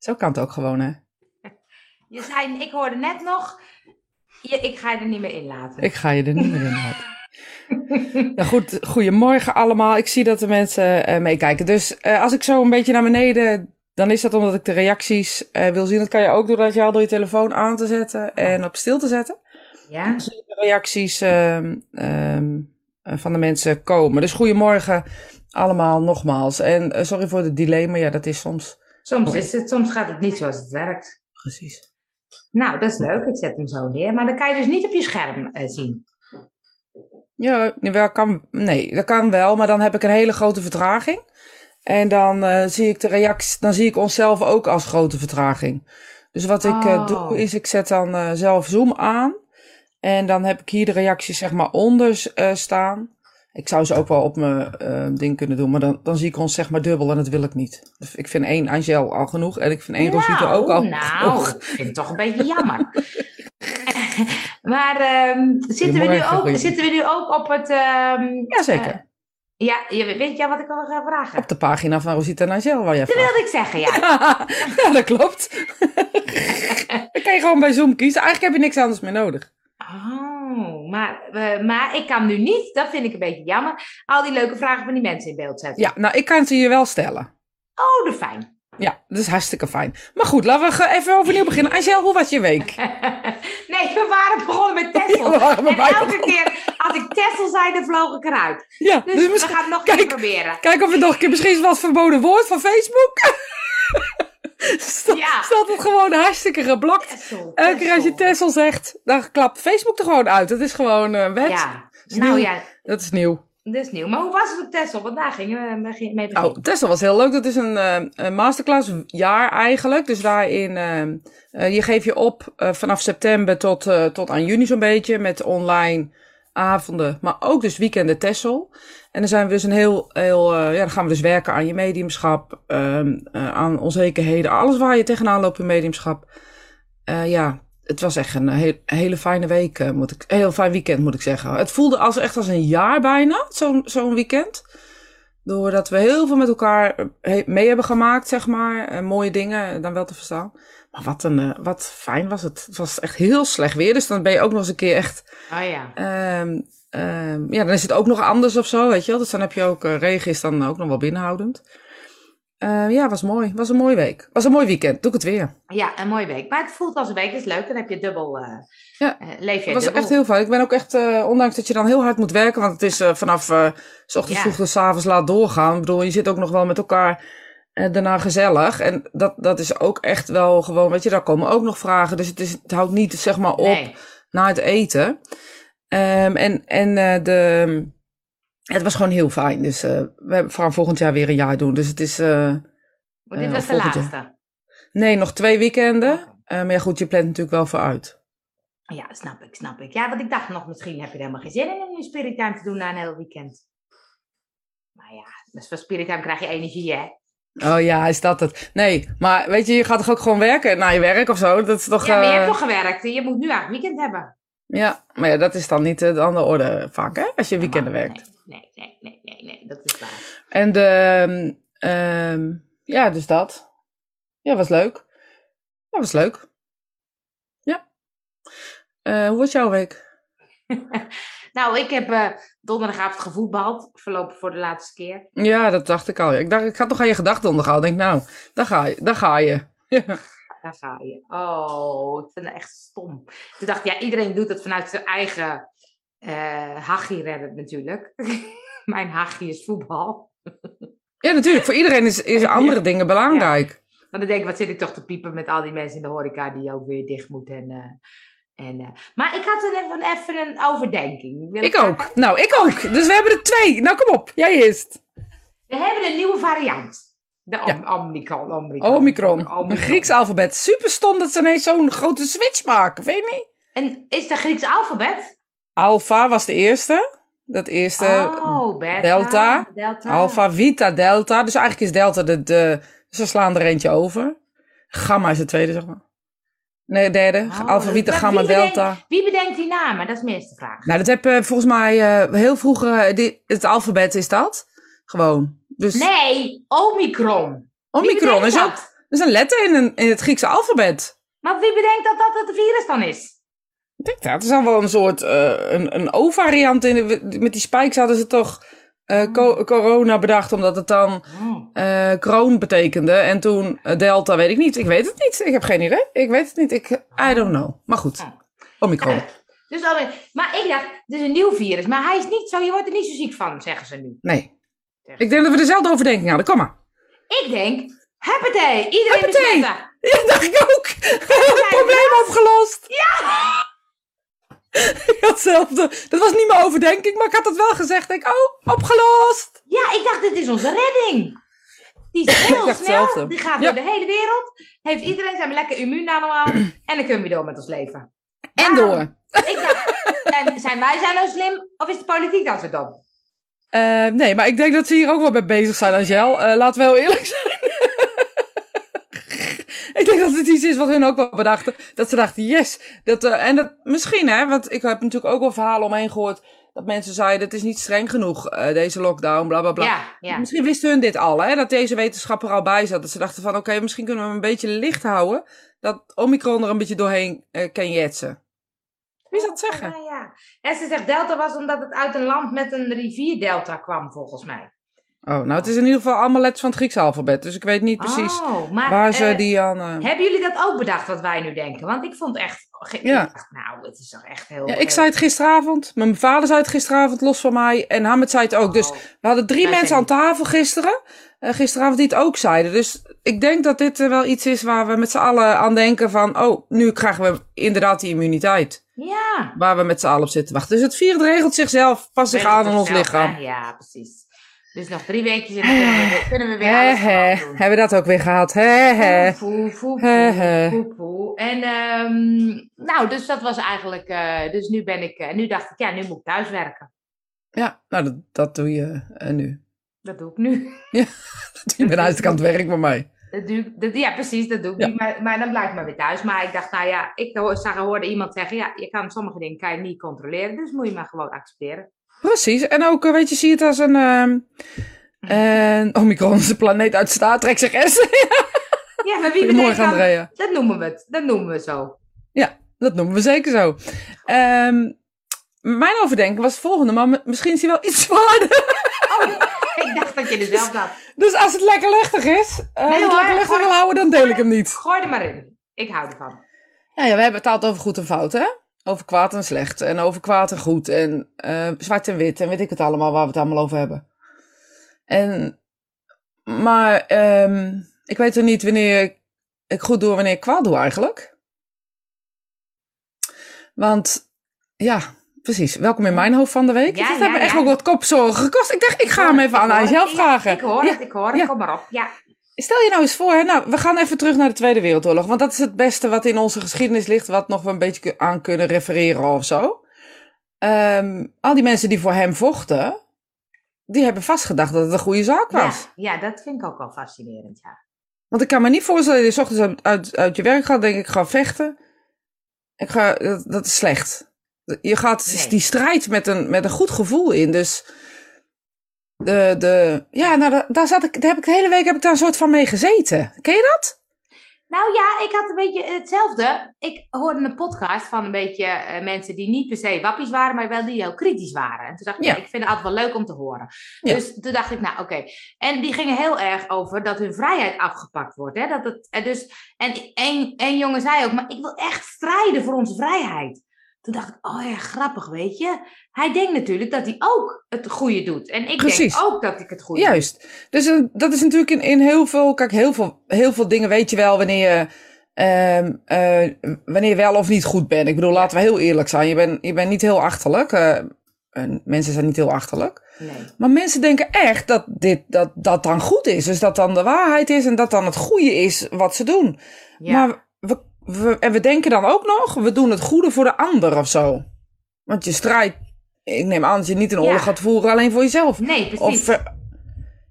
Zo kan het ook gewoon, hè? Je zei, ik hoorde net nog, je, ik ga je er niet meer in laten. Ik ga je er niet meer in laten. nou goed, goedemorgen allemaal. Ik zie dat de mensen uh, meekijken. Dus uh, als ik zo een beetje naar beneden, dan is dat omdat ik de reacties uh, wil zien. Dat kan je ook doen dat je al door je telefoon aan te zetten en op stil te zetten. Ja. Dan zie je de reacties um, um, van de mensen komen. Dus goedemorgen allemaal nogmaals. En sorry voor de delay, maar ja, dat is soms... Soms, is het, soms gaat het niet zoals het werkt. Precies. Nou, dat is leuk. Ik zet hem zo neer. Maar dan kan je dus niet op je scherm uh, zien. Ja, wel kan, nee, dat kan wel. Maar dan heb ik een hele grote vertraging. En dan uh, zie ik de reactie, dan zie ik onszelf ook als grote vertraging. Dus wat ik uh, doe, is ik zet dan uh, zelf Zoom aan. En dan heb ik hier de reacties zeg maar onder staan. Ik zou ze ook wel op mijn uh, ding kunnen doen, maar dan, dan zie ik ons zeg maar dubbel en dat wil ik niet. Dus ik vind één Angel al genoeg en ik vind één nou, Rosita ook al nou, genoeg. ik vind het toch een beetje jammer. maar um, zitten, we nu ook, zitten we nu ook op het... Um, Jazeker. Uh, ja, je, weet je wat ik wil gaan vragen? Op de pagina van Rosita en Angel waar jij Dat wilde ik zeggen, ja. ja, dat klopt. dan kan je gewoon bij Zoom kiezen. Eigenlijk heb je niks anders meer nodig. Oh, maar, uh, maar ik kan nu niet, dat vind ik een beetje jammer, al die leuke vragen van die mensen in beeld zetten. Ja, nou, ik kan ze je wel stellen. Oh, dat fijn. Ja, dat is hartstikke fijn. Maar goed, laten we even overnieuw beginnen. Angel, hoe was je week? nee, we waren begonnen met Tessel. Ja, en elke keer als ik Tessel zei, dan vloog ik eruit. Ja, dus, dus we gaan het nog kijk, een keer proberen. Kijk of het nog een keer misschien is wat verboden woord van Facebook. Staat, Ja. staat het gewoon hartstikke. Tessel, Elke keer als je Tessel zegt, dan klapt Facebook er gewoon uit. Dat is gewoon uh, wet. Ja, nou nieuw. ja, Dat is nieuw. dat is nieuw. Maar hoe was het op Tessel? Want daar gingen we mee beginnen. Nou, Tessel was heel leuk. Dat is een, uh, een masterclass jaar eigenlijk. Dus daarin, uh, je geeft je op vanaf september tot, tot aan juni zo'n beetje. Met online avonden, maar ook dus weekenden Tessel. En dan zijn we dus een heel, heel ja, dan gaan we dus werken aan je mediumschap, um, aan onzekerheden. Alles waar je tegenaan loopt in mediumschap. ja, het was echt een heel, hele fijne week, moet ik, een heel fijn weekend moet ik zeggen. Het voelde als echt als een jaar bijna, zo'n zo'n weekend. Doordat we heel veel met elkaar mee hebben gemaakt, zeg maar. Uh, mooie dingen dan wel te verstaan. Maar wat, een, uh, wat fijn was het. Het was echt heel slecht weer. Dus dan ben je ook nog eens een keer echt... Oh ja. Um, um, ja, dan is het ook nog anders of zo, weet je wel. Dus dan heb je ook... regen is dan ook nog wel binnenhoudend. Uh, ja, was mooi. Was een mooie week. Was een mooi weekend. Doe ik het weer. Ja, een mooie week. Maar het voelt als een week. Dat is leuk. Dan heb je dubbel... Uh, ja. uh, leef je Het was dubbel. echt heel fijn. Ik ben ook echt... Ondanks dat je dan heel hard moet werken. Want het is vanaf... s ochtends Ja. vroeg tot s avonds laat doorgaan. Ik bedoel, je zit ook nog wel met elkaar... daarna gezellig. En dat, dat is ook echt wel gewoon... Weet je, daar komen ook nog vragen. Dus het, is, het houdt niet, zeg maar, op Nee. na het eten. Um, en en de... Het was gewoon heel fijn. Dus uh, we gaan volgend jaar weer een jaar doen. Dus het is... Uh, Maar dit Eh, was de jaar. laatste. nee, nog twee weekenden. Uh, maar ja, goed, je plant natuurlijk wel vooruit. Ja, snap ik, snap ik. Ja, want ik dacht nog, misschien heb je er helemaal geen zin in om je spirit time te doen na een heel weekend. Maar ja, dus van spirit time krijg je energie, hè? Oh ja, is dat het? Nee, maar weet je, je gaat toch ook gewoon werken na je werk of zo? Dat is toch... Ja, maar je eh, hebt toch gewerkt. Je moet nu eigenlijk weekend hebben. Ja, maar ja, dat is dan niet uh, de andere orde vaak, hè? Als je weekenden werkt. Nee, nee, nee, nee, nee, dat is waar. En de... Um, ja, dus dat. Ja, was leuk. Ja, was leuk. Ja. Uh, hoe was jouw week? nou, ik heb uh, donderdagavond gevoetbald. Verlopen voor de laatste keer. Ja, dat dacht ik al. Ik dacht, ik ga toch aan je gedachten onderhouden. Ik denk, nou, daar ga je. Daar ga je. Daar ga je. Oh, ik vind het echt stom. Toen dacht ik, ja, iedereen doet het vanuit zijn eigen uh, hachie redden natuurlijk. Mijn hachie is voetbal. Ja, natuurlijk. Voor iedereen is, is andere dingen belangrijk. Ja. Maar dan denk ik, wat zit ik toch te piepen met al die mensen in de horeca die ook weer dicht moeten. En, uh, en, uh. Maar ik had er even, even een overdenking. Wil ik ook. Nou, ik ook. Dus we hebben er twee. Nou, kom op. Jij eerst. We hebben een nieuwe variant. De om Ja. Omicron. Omicron. Omicron. Grieks alfabet. Super stom dat ze ineens zo'n grote switch maken. Weet je niet? En is dat Grieks alfabet? Alpha was de eerste. Dat eerste. Oh, beta, delta. delta. Alpha, Vita, Delta. Dus eigenlijk is Delta de, de... Ze slaan er eentje over. Gamma is de tweede, zeg maar. Nee, de derde. Oh, Alpha, Vita, maar Gamma, bedenkt- Delta. Wie bedenkt die namen? Dat is mijn eerste vraag. Nou, dat heb eh, volgens mij eh, heel vroeger... eh, die- het alfabet is dat. Gewoon. Dus Nee, Omicron. Omicron is dat? ook... Dat is een letter in, een, in het Griekse alfabet. Maar wie bedenkt dat dat het virus dan is? Ik denk dat. Het is al wel een soort, uh, een, een O-variant. In de, met die spikes hadden ze toch uh, co corona bedacht, omdat het dan uh, kroon betekende. En toen Delta, weet ik niet. Ik weet het niet. Ik heb geen idee. Ik weet het niet. Ik, I don't know. Maar goed. Omicron. Dus maar ik dacht, het is een nieuw virus. Maar hij is niet zo, je wordt er niet zo ziek van, zeggen ze nu. Nee. Ik denk dat we dezelfde overdenking hadden. Kom maar. Ik denk, Happy Iedereen besmetten. Ja, dacht ik ook. Probleem opgelost. Ja. Hetzelfde. Dat was niet mijn overdenking, maar ik had het wel gezegd. Ik, oh, opgelost. Ja, ik dacht, dit is onze redding. Die is heel snel. Hetzelfde. Die gaat door de hele wereld. Heeft iedereen zijn lekker immuun allemaal. en dan kunnen we door met ons leven. En door. Ik dacht, en zijn wij zijn nou slim of is de politiek dan zo dom? Uh, nee, maar ik denk dat ze hier ook wel mee bezig zijn, Angel. Uh, laten we heel eerlijk zijn. ik denk dat het iets is wat hun ook wel bedachten. Dat ze dachten, yes. Dat, uh, en dat misschien, hè, want ik heb natuurlijk ook wel verhalen omheen gehoord. Dat mensen zeiden, het is niet streng genoeg, deze lockdown, bla bla bla. Ja, ja. Misschien wisten hun dit al, hè, dat deze wetenschapper er al bij zat. Dat ze dachten van, oké, okay, misschien kunnen we hem een beetje licht houden. Dat Omicron er een beetje doorheen kan jetsen. Wie zou dat zeggen? Ja, ja. En ze zegt delta was omdat het uit een land met een rivierdelta kwam, volgens mij. Oh, nou het is in ieder geval allemaal letters van het Griekse alfabet. Dus ik weet niet precies oh, maar, waar ze uh, die aan... Uh... Hebben jullie dat ook bedacht, wat wij nu denken? Want ik vond echt... Ja. Dacht, nou, het is toch echt heel... Ja, ik zei het gisteravond. Mijn vader zei het gisteravond, los van mij. En Hamid zei het ook. Dus Oh. we hadden drie mensen aan tafel gisteren. eh, gisteravond die het ook zeiden. Dus ik denk dat dit eh, wel iets is waar we met z'n allen aan denken van... Oh, nu krijgen we inderdaad die immuniteit. Ja. Waar we met z'n allen op zitten wachten. Dus het vieren regelt zichzelf. Pas zich aan aan ons lichaam. hè? Ja, precies. Dus nog drie weekjes en dan kunnen we, weer- kunnen we weer alles doen. Hebben we dat ook weer gehad? Hè. Poe, poe, poe. En nou, dus dat was eigenlijk. eh, dus nu ben ik. eh, nu dacht ik, ja, nu moet ik thuis werken. Ja, nou dat, dat doe je eh, nu. Dat doe ik nu. Ik ben uit de kant werk bij mij. Dat doe ik, dat, ja, precies, dat doe ik Ja. nu. Maar, maar dan blijf ik maar weer thuis. Maar ik dacht, nou ja, ik zag, hoorde iemand zeggen, ja, je kan sommige dingen kan je niet controleren. Dus moet je maar gewoon accepteren. Precies. En ook, eh, weet je, zie je het als een... een Omicron is de planeet uit Star Trek, zeg S. Ja, maar wie bedenkt dan- Andrea. Dat noemen we het. Dat noemen we zo. Dat noemen we zeker zo. Ehm, mijn overdenking was het volgende, maar misschien is hij wel iets zwaarder. Oh, ik dacht dat je zelf had. Dus als het lekker luchtig is, als Nee, je het lekker luchtig wil houden, dan deel ik hem niet. Gooi er maar in. Ik hou ervan. Ja, ja, we hebben het altijd over goed en fout, hè? Over kwaad en slecht. En over kwaad en goed. En eh, zwart en wit. En weet ik het allemaal, waar we het allemaal over hebben. En, maar ehm, ik weet er niet wanneer ik goed doe en wanneer ik kwaad doe eigenlijk. Want, ja, precies. Welkom in mijn hoofd van de week. Ja, dat ja, me echt ook wat kopzorgen gekost. Ik dacht, ik ga hem even aan zelf vragen. Ik hoor het, ik hoor het. Kom maar op. Ja. Stel je nou eens voor, hè, nou, we gaan even terug naar de Tweede Wereldoorlog. Want dat is het beste wat in onze geschiedenis ligt, wat nog wel een beetje aan kunnen refereren of zo. Ehm, al die mensen die voor hem vochten, die hebben vastgedacht dat het een goede zaak was. Ja, ja, dat vind ik ook wel fascinerend, ja. Want ik kan me niet voorstellen dat je ochtends uit, uit, uit je werk gaat, denk ik, ik ga vechten. Ik ga, dat, dat is slecht. Je gaat Nee. die strijd met een, met een goed gevoel in. Dus de, de, ja, nou, daar, zat ik, daar heb ik de hele week heb ik daar een soort van mee gezeten. Ken je dat? Nou ja, ik had een beetje hetzelfde. Ik hoorde een podcast van een beetje eh, mensen die niet per se wappies waren, maar wel die heel kritisch waren. En toen dacht ik, Ja. ik vind het altijd wel leuk om te horen. Ja. Dus toen dacht ik, nou oké. En die gingen heel erg over dat hun vrijheid afgepakt wordt. Hè? Dat het, en dus, en één, één jongen zei ook, maar ik wil echt strijden voor onze vrijheid. Toen dacht ik, oh ja, grappig, weet je. Hij denkt natuurlijk dat hij ook het goede doet. En ik Precies. denk ook dat ik het goede doe. Juist. Dus eh, dat is natuurlijk in, in heel veel, kijk, heel veel, heel veel dingen weet je wel wanneer je, ehm, eh, wanneer je wel of niet goed bent. Ik bedoel, laten we heel eerlijk zijn. Je bent, je bent niet heel achterlijk. en mensen zijn niet heel achterlijk. Nee. Maar mensen denken echt dat dit, dat, dat dan goed is. Dus dat dan de waarheid is en dat dan het goede is wat ze doen. Ja. Maar we, we, en we denken dan ook nog, we doen het goede voor de ander of zo. Want je strijdt, ik neem aan dat je niet een Ja. oorlog gaat voeren alleen voor jezelf. nee, precies. Of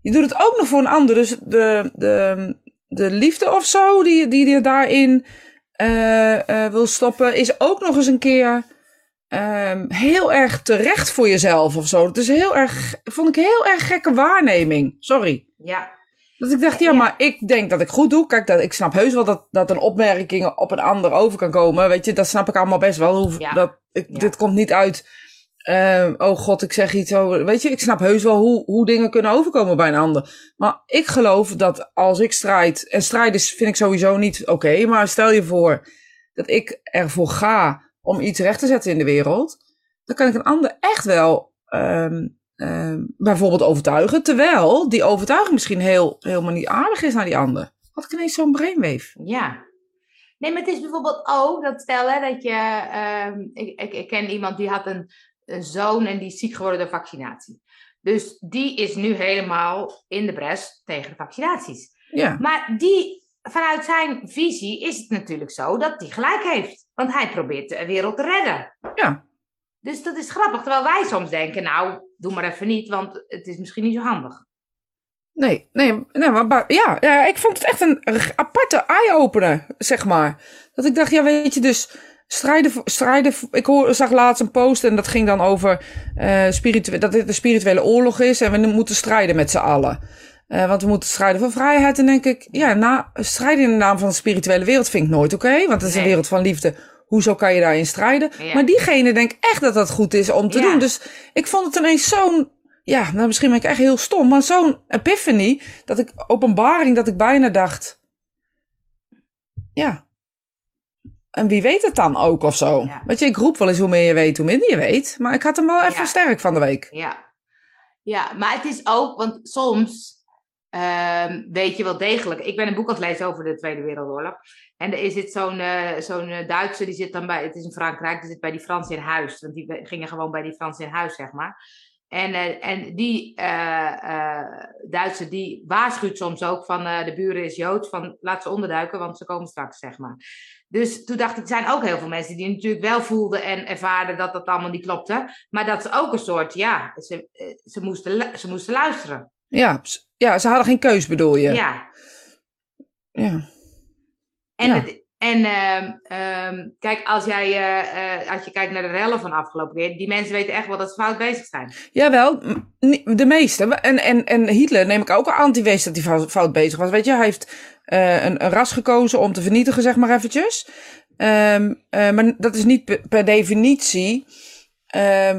je doet het ook nog voor een ander. Dus de, de, de liefde of zo die, die je daarin eh, eh, wil stoppen, is ook nog eens een keer ehm, heel erg terecht voor jezelf of zo. Het is heel erg, vond ik een heel erg gekke waarneming. Sorry. Ja. Dat ik dacht, ja, maar ik denk dat ik goed doe. Kijk, dat, ik snap heus wel dat, dat een opmerking op een ander over kan komen. Weet je, dat snap ik allemaal best wel. Hoe, Ja. dat, ik, Ja. Dit komt niet uit, eh, oh god, ik zeg iets over... Weet je, ik snap heus wel hoe, hoe dingen kunnen overkomen bij een ander. Maar ik geloof dat als ik strijd... En strijden is- vind ik sowieso niet oké. maar stel je voor dat ik ervoor ga om iets recht te zetten in de wereld. Dan kan ik een ander echt wel... ehm, ehm, bijvoorbeeld overtuigen. Terwijl die overtuiging misschien heel, helemaal niet aardig is naar die ander. Had ik ineens zo'n brainwave. Ja. Nee, maar het is bijvoorbeeld ook dat stel hè, dat je. ehm, ik, ik, ik ken iemand die had een, een zoon en die is ziek geworden door vaccinatie. Dus die is nu helemaal in de bres tegen de vaccinaties. Ja, Maar die, vanuit zijn visie is het natuurlijk zo dat hij gelijk heeft. Want hij probeert de wereld te redden. ja. Dus dat is grappig. Terwijl wij soms denken, nou, doe maar even niet, want het is misschien niet zo handig. Nee, nee, nee maar ja, ja, ik vond het echt een aparte eye-opener, zeg maar. Dat ik dacht, ja, weet je, dus strijden, voor- strijden. Ik hoor, zag laatst een post en dat ging dan over spiritu- dat dit een spirituele oorlog is en we moeten strijden met z'n allen. Eh, want we moeten strijden voor vrijheid. En denk ik, ja, na, strijden in de naam van de spirituele wereld vind ik nooit oké. want het is een wereld van liefde. Hoezo kan je daarin strijden? Ja. Maar diegene denkt echt dat dat goed is om te Ja. doen. Dus ik vond het ineens zo'n, ja, nou misschien ben ik echt heel stom, maar zo'n epiphany, dat ik, openbaring, dat ik bijna dacht, ja. En wie weet het dan ook of zo? Ja. Weet je, ik roep wel eens hoe meer je weet, hoe minder je weet. Maar ik had hem wel even sterk van de week. Ja. ja, maar het is ook, want soms ehm, weet je wel degelijk. Ik ben een boek aan het lezen over de Tweede Wereldoorlog. En er zit zo'n eh, zo'n eh, Duitser, die zit dan bij, het is in Frankrijk, die zit bij die Fransen in huis. Want die gingen gewoon bij die Fransen in huis, zeg maar. En, eh, en die Duitser, die waarschuwt soms ook van de buren is Joods, van laat ze onderduiken, want ze komen straks, zeg maar. Dus toen dacht ik, er zijn ook heel veel mensen die natuurlijk wel voelden en ervaarden dat dat allemaal niet klopte. Maar dat ze ook een soort, ja, ze, ze, moesten, ze moesten luisteren. Ja, ja, ze hadden geen keus, bedoel je? Ja. Ja. En, Ja. het- en ehm, ehm, kijk, als, jij, eh, eh, als je kijkt naar de rellen van afgelopen keer, die mensen weten echt wel dat ze fout bezig zijn. Jawel, de meeste. En, en, en Hitler neem ik ook al aan, die wees dat hij fout, bezig was. Weet je, hij heeft eh, een, een ras gekozen om te vernietigen, zeg maar eventjes. Ehm, eh, maar dat is niet per, definitie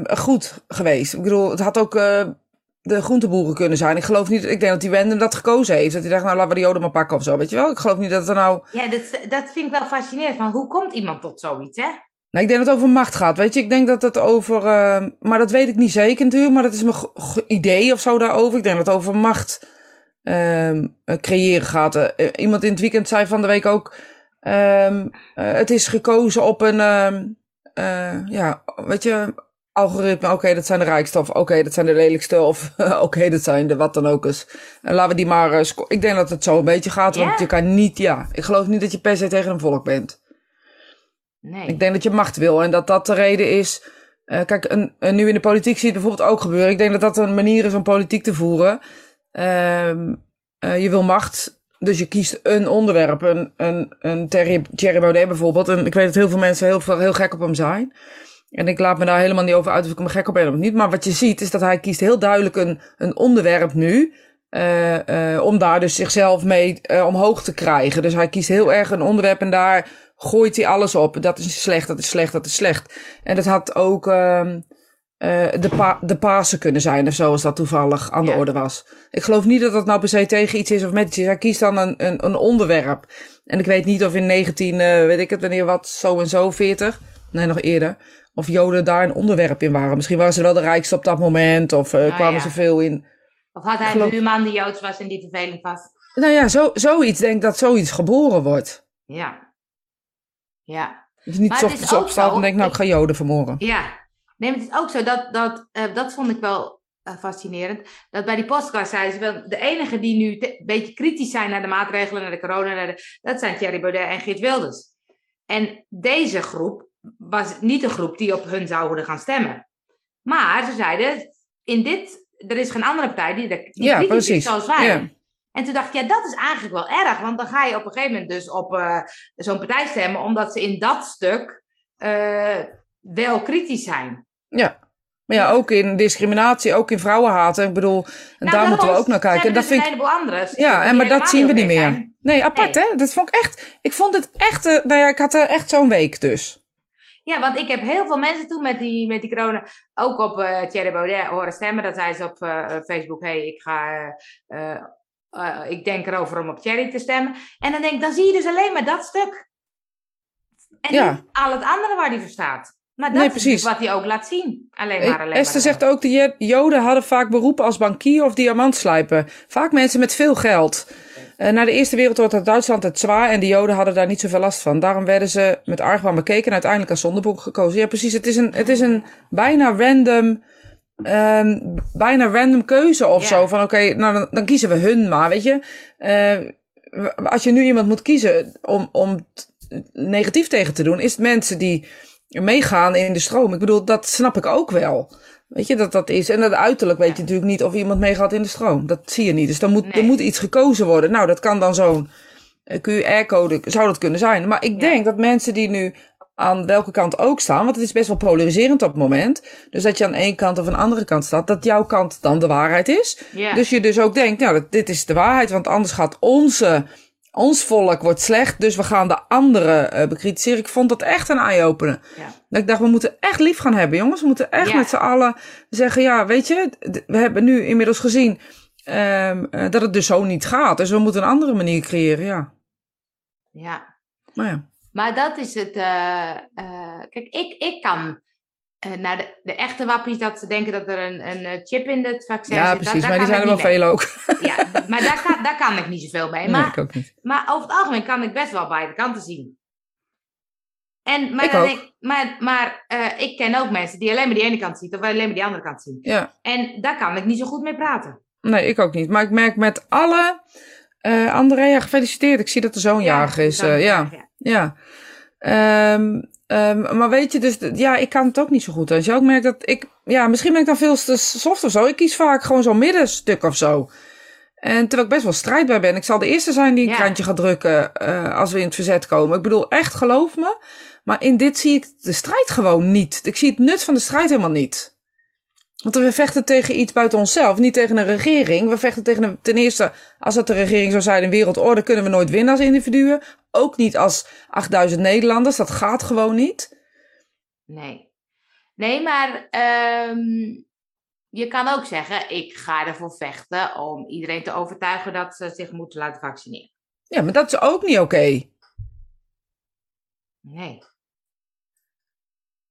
goed geweest. Ik bedoel, het had ook de groenteboeren kunnen zijn. Ik geloof niet, ik denk dat die Wende dat gekozen heeft. Dat hij dacht, nou laten we de joden maar pakken of zo, weet je wel. Ik geloof niet dat er nou... Ja, dat, dat vind ik wel fascinerend. Van hoe komt iemand tot zoiets, hè? Nou, ik denk dat het over macht gaat, weet je. Ik denk dat het over... ehm, maar dat weet ik niet zeker natuurlijk, maar dat is mijn idee of zo daarover. Ik denk dat het over macht ehm, eh, creëren gaat. Eh, eh, iemand in het weekend zei van de week ook... ehm, eh, het is gekozen op een... ja, weet je... Algoritme, oké, dat zijn de rijkste. Of oké, dat zijn de lelijkste. Of oké, dat zijn de wat dan ook eens. En laten we die maar... sco- ik denk dat het zo een beetje gaat. Want je kan niet... Ja, ik geloof niet dat je per se tegen een volk bent. Nee. Ik denk dat je macht wil en dat dat de reden is. eh, kijk, een, een- nu in de politiek zie je het bijvoorbeeld ook gebeuren. Ik denk dat dat een manier is om politiek te voeren. Ehm, eh, je wil macht, dus je kiest een onderwerp. Een, een, een Thierry, Thierry Baudet bijvoorbeeld. En ik weet dat heel veel mensen heel, veel, heel gek op hem zijn. En ik laat me daar helemaal niet over uit of ik hem gek op ben of niet. Maar wat je ziet is dat hij kiest heel duidelijk een, een onderwerp nu. eh, eh, om daar dus zichzelf mee eh, omhoog te krijgen. Dus hij kiest heel erg een onderwerp en daar gooit hij alles op. Dat is slecht, dat is slecht, dat is slecht. En dat had ook ehm, eh, de, pa de Pasen kunnen zijn of zo, als dat toevallig aan de Ja. orde was. Ik geloof niet dat dat nou per se tegen iets is of met iets is. Hij kiest dan een, een, een onderwerp. En ik weet niet of in 19, eh, weet ik het, wanneer wat, zo en zo, 40, nee, nog eerder, of Joden daar een onderwerp in waren. Misschien waren ze wel de rijkste op dat moment, of eh, Nou kwamen ja. ze veel in. Of had hij een buurman die Joods was en die vervelend was? Nou ja, zo, zoiets, denk dat zoiets geboren wordt. Ja. Ja. Je niet Maar zo het is ochtends ook opstaat en denkt, nou, ik- ga Joden vermoorden. Ja. Nee, maar het is ook zo, dat, dat, eh, dat vond ik wel eh, fascinerend. Dat bij die podcast zeiden ze wel, de enige die nu een beetje kritisch zijn naar de maatregelen, naar de corona, naar de, dat zijn Thierry Baudet en Geert Wilders. En deze groep was niet een groep die op hun zouden gaan stemmen. Maar ze zeiden, in dit, er is geen andere partij die, de, die Ja, kritisch precies. is zoals wij. Ja. En toen dacht ik, ja, dat is eigenlijk wel erg. Want dan ga je op een gegeven moment dus op eh, zo'n partij stemmen, omdat ze in dat stuk eh, wel kritisch zijn. Ja. Maar ja, ook in discriminatie, ook in vrouwenhaten. Ik bedoel, en Nou, daar moeten we ook naar kijken. er Dat dus vind een ik, heleboel anderen. ja, en maar dat zien we niet meer. zijn. Nee, apart Nee. hè? Dat vond ik echt, ik vond het echt, ja, ik had er echt zo'n week dus. Ja, want ik heb heel veel mensen toen met die, met die corona ook op eh Thierry Baudet horen stemmen. Dat zei ze op eh, Facebook, hey, ik ga, eh, eh, eh, ik denk erover om op Thierry te stemmen. En dan denk ik, dan zie je dus alleen maar dat stuk. En Ja. niet al het andere waar die voor staat. Maar dat Nee, is precies. wat hij ook laat zien. Alleen Eh, maar, alleen Esther maar. zegt ook, de Joden hadden vaak beroepen als bankier of diamantslijper. Vaak mensen met veel geld. Eh, na de Eerste Wereldoorlog had Duitsland het zwaar en de Joden hadden daar niet zoveel last van. Daarom werden ze met argwaan bekeken en uiteindelijk als zondeboek gekozen. Ja, precies. Het is een, het is een bijna random, ehm, bijna random keuze of zo. Van oké, nou dan, dan kiezen we hun maar, weet je. Eh, als je nu iemand moet kiezen om, om negatief tegen te doen, is het mensen die meegaan in de stroom. Ik bedoel, dat snap ik ook wel. Weet je, dat dat is. En dat uiterlijk weet je natuurlijk niet of iemand meegaat in de stroom. Dat zie je niet. Dus dan moet, er moet iets gekozen worden. Nou, dat kan dan zo'n eh, QR-code, zou dat kunnen zijn. Maar ik Ja. denk dat mensen die nu aan welke kant ook staan, want het is best wel polariserend op het moment. Dus dat je aan één kant of aan de andere kant staat, dat jouw kant dan de waarheid is. Ja. Dus je dus ook denkt, nou, dit is de waarheid, want anders gaat onze, ons volk wordt slecht, dus we gaan de anderen eh bekritiseren. Ik vond dat echt een eye-opener. Ja. Dat ik dacht, we moeten echt lief gaan hebben, jongens. We moeten echt Ja. met z'n allen zeggen, ja, weet je, we hebben nu inmiddels gezien ehm, eh, dat het dus zo niet gaat. Dus we moeten een andere manier creëren, ja. ja. Maar ja. Maar dat is het. eh, kijk, ik, ik kan. Eh naar de, de echte wappies, dat ze denken dat er een, een eh, chip in het vaccin Ja, zit. precies. dat, maar die zijn er wel veel ook. Ja, maar daar kan, daar kan ik niet zoveel mee. Nee, Maar, ik ook niet. maar over het algemeen kan ik best wel beide kanten zien. En, maar Ik dan maar maar eh, ik ken ook mensen die alleen maar die ene kant zien, of alleen maar die andere kant zien. Ja. En daar kan ik niet zo goed mee praten. Nee, ik ook niet. Maar ik merk met alle... eh Andrea, gefeliciteerd. Ik zie dat er zo'n jarig is. dat eh, is ja. ja. Ja. Ehm, ehm, maar weet je, dus ja, ik kan het ook niet zo goed. Als je ook merkt dat ik, ja, misschien ben ik dan veel te soft of zo. Ik kies vaak gewoon zo'n middenstuk of zo. En terwijl ik best wel strijdbaar ben. Ik zal de eerste zijn die een Ja. krantje gaat drukken eh, als we in het verzet komen. Ik bedoel, echt, geloof me. Maar in dit zie ik de strijd gewoon niet. Ik zie het nut van de strijd helemaal niet. Want we vechten tegen iets buiten onszelf, niet tegen een regering. We vechten tegen een, ten eerste, als het de regering zou zijn, een wereldorde, kunnen we nooit winnen als individuen. Ook niet als 8000 Nederlanders, dat gaat gewoon niet. Nee. Nee, maar ehm, je kan ook zeggen, ik ga ervoor vechten om iedereen te overtuigen dat ze zich moeten laten vaccineren. Ja, maar dat is ook niet oké. Nee.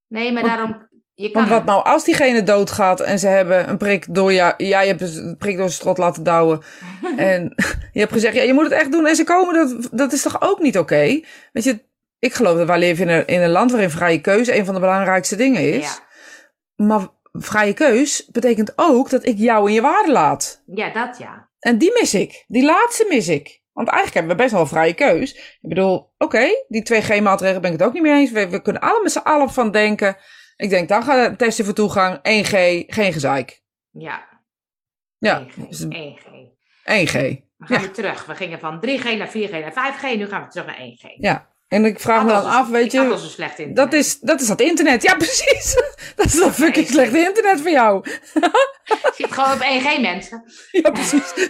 Nee, maar daarom, je kan... Want wat nou als diegene doodgaat en ze hebben een prik door jou, jij hebt een prik door zijn strot laten douwen. en je hebt gezegd, ja, je moet het echt doen en ze komen, dat, dat is toch ook niet oké? Weet je, ik geloof dat wij leven in een, in een land waarin vrije keuze een van de belangrijkste dingen is. Ja. Maar vrije keus betekent ook dat ik jou in je waarde laat. ja, dat ja. En die mis ik. Die laatste mis ik. Want eigenlijk hebben we best wel een vrije keus. Ik bedoel, oké, die 2G-maatregelen ben ik het ook niet mee eens. We, we kunnen alle met z'n allen van denken. Ik denk, dan gaat het testen voor toegang. 1G, geen gezeik. Ja, Ja, 1G. dus 1G. 1G. We gaan Ja. weer terug. We gingen van 3G naar 4G naar 5G. Nu gaan we terug naar 1G. Ja. En ik vraag me dan af, weet Dat je, was een slecht internet. dat is, dat is dat internet. Ja, precies. Dat is dat fucking slechte internet voor jou. Je zit gewoon op 1G, mensen. Ja, precies.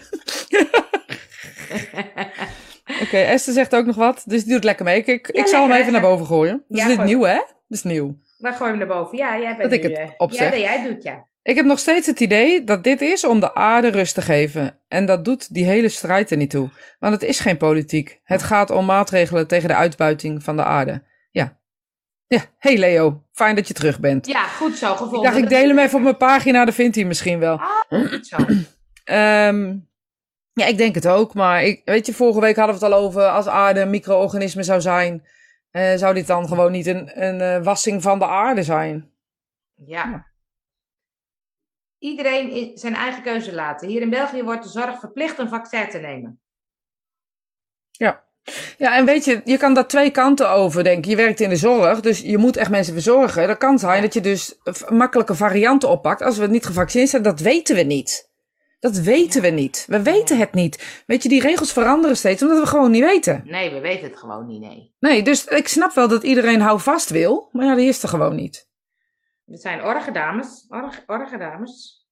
Oké, Esther zegt ook nog wat. Dus die doet lekker mee. Ik, ik, ik zal hem even naar boven gooien. Dus Ja, dit is gooi. nieuw, hè? Dat is nieuw. Waar gooi je hem naar boven? Ja, jij bent Dat ik het eh, opzeg. Ja, dat jij doet, ja. Ik heb nog steeds het idee dat dit is om de aarde rust te geven. En dat doet die hele strijd er niet toe. Want het is geen politiek. Het gaat om maatregelen tegen de uitbuiting van de aarde. Ja. Ja, hey Leo. Fijn dat je terug bent. Ja, goed zo gevonden. ik dacht, ik deel hem even op mijn pagina, dan vindt hij misschien wel. Ah, goed zo. Ehm, ja, ik denk het ook. Maar ik, weet je, vorige week hadden we het al over als aarde een micro-organisme zou zijn. Eh, zou dit dan gewoon niet een, een eh, wassing van de aarde zijn? Ja. Iedereen i- zijn eigen keuze laten. Hier in België wordt de zorg verplicht een vaccin te nemen. Ja, en weet je, je kan daar twee kanten over denken. Je werkt in de zorg, dus je moet echt mensen verzorgen. Dat kan zijn dat je dus makkelijke varianten oppakt. Als we niet gevaccineerd zijn, dat weten we niet. Dat weten we niet. We weten het niet. Weet je, die regels veranderen steeds, omdat we gewoon niet weten. Nee, we weten het gewoon niet, nee. Nee, dus ik snap wel dat iedereen houvast wil, maar ja, die is er gewoon niet. Het zijn orgedames. Org, orgedames.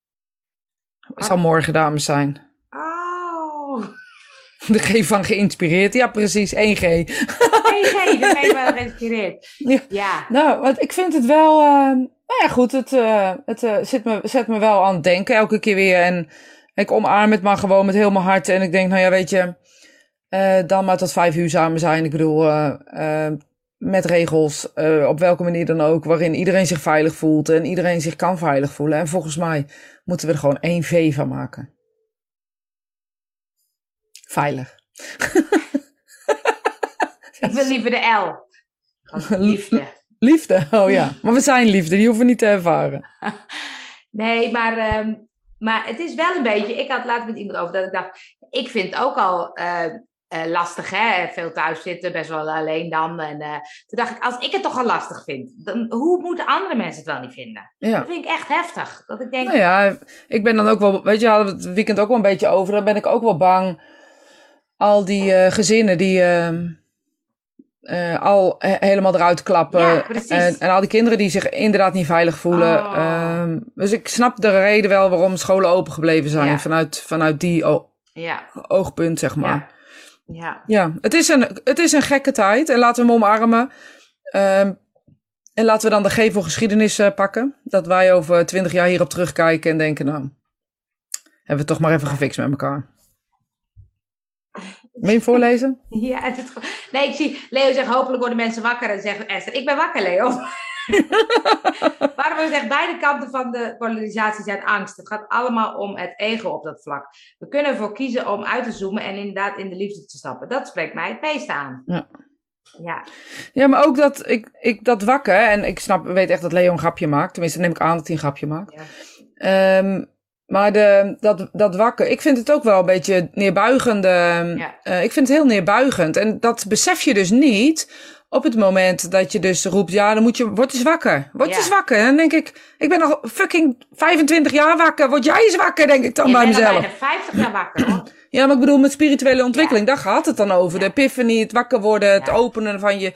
Het zal morgen dames zijn. Oh. De G van geïnspireerd. Ja, precies. 1G. 1G, daar ben je wel geïnspireerd. Ja. Ja. Nou, want ik vind het wel. eh, nou ja, goed. Het, eh, het eh, zit me, zet me wel aan het denken elke keer weer. En ik omarm het maar gewoon met heel mijn hart. En ik denk, nou ja, weet je. eh, dan maar tot vijf uur samen zijn. Ik bedoel, eh, eh, met regels. op welke manier dan ook. Waarin iedereen zich veilig voelt. En iedereen zich kan veilig voelen. En volgens mij moeten we er gewoon één V van maken. Veilig. Ik wil liever de L. Liefde. Liefde, oh ja. Maar we zijn liefde, die hoeven we niet te ervaren. Nee, maar, ehm, maar het is wel een beetje. Ik had laatst met iemand over dat ik dacht. Ik vind het ook al eh, eh, lastig, hè? Veel thuis zitten, best wel alleen dan. En eh, toen dacht ik, als ik het toch al lastig vind, dan, hoe moeten andere mensen het wel niet vinden? Ja. Dat vind ik echt heftig. Dat ik denk, Nou ja, ik ben dan ook wel, weet je, hadden we het weekend ook wel een beetje over. Dan ben ik ook wel bang. Al die gezinnen die eh, al he- helemaal eruit klappen. Ja, en, en al die kinderen die zich inderdaad niet veilig voelen. Oh. Ehm, dus ik snap de reden wel waarom scholen open gebleven zijn. Ja. Vanuit, vanuit die ja, oogpunt, zeg maar. ja, ja. Ja, het is een, het is een gekke tijd en laten we hem omarmen. Ehm, en laten we dan de G voor geschiedenis eh, pakken. Dat wij over twintig jaar hierop terugkijken en denken, nou, hebben we het toch maar even gefixt met elkaar. Wil je voorlezen? Ja, het nee, ik zie Leo zegt hopelijk worden mensen wakker en zegt Esther, ik ben wakker Leo. Waarom zegt beide kanten van de polarisatie zijn angst. Het gaat allemaal om het ego op dat vlak. We kunnen ervoor kiezen om uit te zoomen en inderdaad in de liefde te stappen. Dat spreekt mij het meeste aan. Ja. Ja, Ja, maar ook dat, ik, ik, dat wakker, en ik snap, weet echt dat Leo een grapje maakt. Tenminste, neem ik aan dat hij een grapje maakt. Ja. Ehm, maar de, dat, dat wakker, ik vind het ook wel een beetje neerbuigende. Ja. eh, ik vind het heel neerbuigend. En dat besef je dus niet op het moment dat je dus roept, ja, dan moet je, word eens wakker. Word Ja. eens wakker. En dan denk ik, ik ben al fucking 25 jaar wakker. Word jij eens wakker, denk ik dan je bij mezelf. bijna 50 jaar wakker hoor. Ja, maar ik bedoel met spirituele ontwikkeling, daar gaat het dan over. De epiphany, het wakker worden, het openen van je...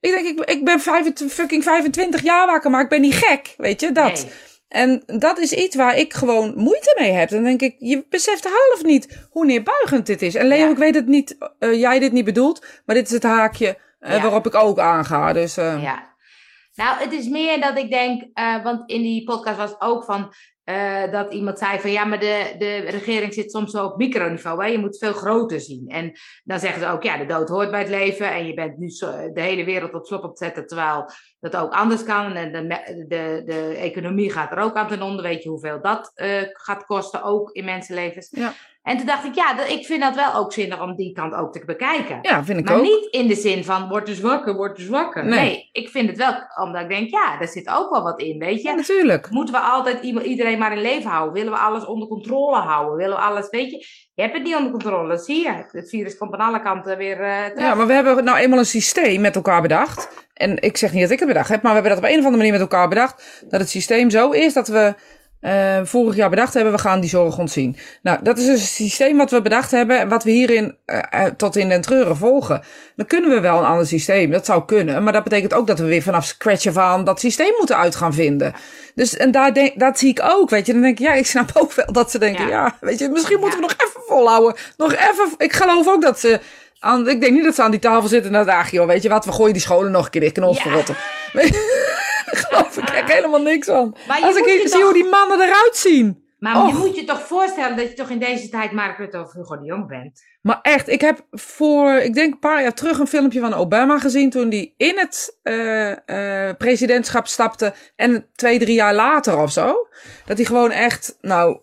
Ik denk, ik, ik ben 25, fucking 25 jaar wakker, maar ik ben niet gek, weet je, dat. Nee. En dat is iets waar ik gewoon moeite mee heb. Dan denk ik, je beseft half niet hoe neerbuigend dit is. En Leo, Ja. ik weet het niet, eh, jij dit niet bedoelt, maar dit is het haakje eh, Ja. waarop ik ook aanga. Dus eh, Ja. Nou, het is meer dat ik denk, want in die podcast was ook van dat iemand zei van ja, maar de, de regering zit soms zo op microniveau. Hè? Je moet veel groter zien. En dan zeggen ze ook, ja, de dood hoort bij het leven. En je bent nu zo, de hele wereld op slop op te zetten, terwijl dat ook anders kan. En de, de, de economie gaat er ook aan ten onder. Weet je hoeveel dat eh, gaat kosten, ook in mensenlevens. Ja. En toen dacht ik, ja, ik vind dat wel ook zinnig om die kant ook te bekijken. ja, vind ik Maar ook. niet in de zin van, word dus wakker, word dus wakker. Nee. Nee. ik vind het wel, omdat ik denk, ja, daar zit ook wel wat in, weet je. Ja, natuurlijk. Moeten we altijd iedereen maar in leven houden? Willen we alles onder controle houden? Willen we alles, weet je? Je hebt het niet onder controle, zie je. Het virus komt aan alle kanten weer terug. Ja, maar we hebben nou eenmaal een systeem met elkaar bedacht. En ik zeg niet dat ik het bedacht heb, maar we hebben dat op een of andere manier met elkaar bedacht. Dat het systeem zo is dat we eh, vorig jaar bedacht hebben, we gaan die zorg ontzien. Nou, dat is dus een systeem wat we bedacht hebben en wat we hierin eh, eh, tot in den treuren volgen. Dan kunnen we wel een ander systeem, dat zou kunnen. Maar dat betekent ook dat we weer vanaf scratch af aan dat systeem moeten uit gaan vinden. Dus en daar denk, dat zie ik ook, weet je. Dan denk ik, ja, ik snap ook wel dat ze denken, ja, Ja. weet je, misschien moeten we nog even volhouden. Nog even, ik geloof ook dat ze aan, ik denk niet dat ze aan die tafel zitten en dan dagen, joh, weet je wat, we gooien die scholen nog een keer dicht, kunnen ons Ja. verrotten. Geloof ik echt helemaal niks van. Als ik zie toch- hoe die mannen eruit zien. Maar je moet je toch voorstellen dat je toch in deze tijd Mark Rutte of Hugo de Jong bent? Maar echt, ik heb voor, ik denk een paar jaar terug een filmpje van Obama gezien toen die in het eh, eh, presidentschap stapte en twee, drie jaar later of zo. Dat hij gewoon echt, nou,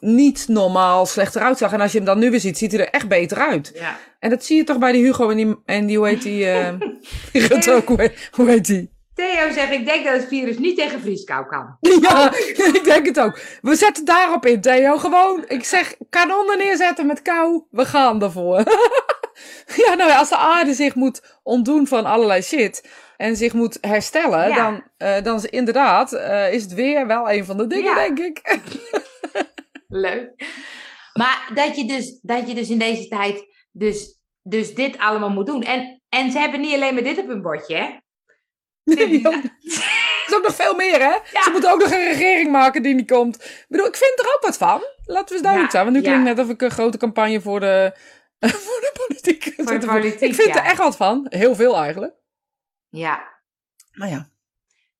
niet normaal slecht eruit zag. En als je hem dan nu weer ziet, ziet hij er echt beter uit. Ja. En dat zie je toch bij die Hugo en die, en die hoe heet die, eh, die Rutte ook, hoe heet, hoe heet die? Theo zegt, ik denk dat het virus niet tegen vrieskou kan. Ja, ik denk het ook. We zetten daarop in, Theo. Gewoon, ik zeg, kanonnen neerzetten met kou. We gaan ervoor. ja, nou ja, als de aarde zich moet ontdoen van allerlei shit en zich moet herstellen, Ja. dan, eh, dan is inderdaad, eh, is het weer wel een van de dingen, Ja. denk ik. Leuk. Maar dat je dus, dat je dus in deze tijd dus, dus dit allemaal moet doen. En, en ze hebben niet alleen maar dit op hun bordje, hè? Ja. is ook nog veel meer, hè? Ze moeten ook nog een regering maken die niet komt. Ik bedoel, ik vind er ook wat van. Laten we eens duidelijk zijn. Want nu klinkt net of ik een grote campagne voor de, voor de politiek... Voor de politiek, Ik vind er echt wat van. Heel veel eigenlijk. Ja. Maar ja.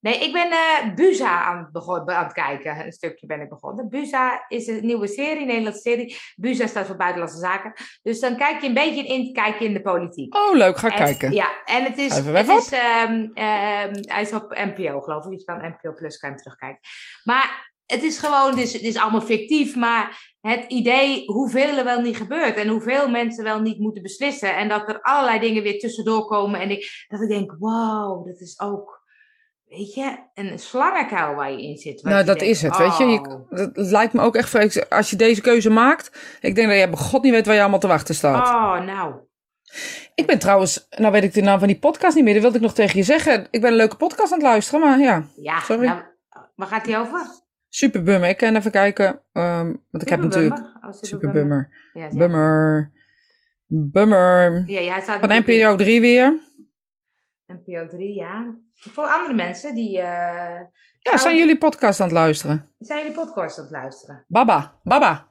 Nee, ik ben eh Buza aan aan het kijken. Een stukje ben ik begonnen. Buza is een nieuwe serie, een Nederlandse serie. Buza staat voor Buitenlandse Zaken. Dus dan kijk je een beetje in, kijk je in de politiek. Oh, leuk. Ga En- kijken. Ja, en het is, Even het is ehm, ehm, hij is op NPO geloof ik, iets van NPO Plus kan je hem terugkijken. Maar het is gewoon, het is, het is allemaal fictief, maar het idee hoeveel er wel niet gebeurt en hoeveel mensen wel niet moeten beslissen en dat er allerlei dingen weer tussendoor komen en ik, dat ik denk, wow, dat is ook, weet je, een slangenkuil waar je in zit. Nou, je dat denkt, is het, weet je. je oh. het lijkt me ook echt... Als je deze keuze maakt... Ik denk dat je bij god niet weet waar je allemaal te wachten staat. Oh, nou. Ik ben trouwens... Nou weet ik de naam van die podcast niet meer. Dat wilde ik nog tegen je zeggen. Ik ben een leuke podcast aan het luisteren, maar ja. Ja, Sorry. nou, waar gaat die over? Super bummer. Ik kan even kijken. ehm, want ik heb natuurlijk... Superbummer? Oh, Super bummer. Ja. Bummer. Bummer. Ja, staat Van NPO 3 weer. NPO 3, ja. Voor andere mensen die. eh, Ja, zijn jullie podcast aan het luisteren? zijn jullie podcast aan het luisteren? Baba. Baba.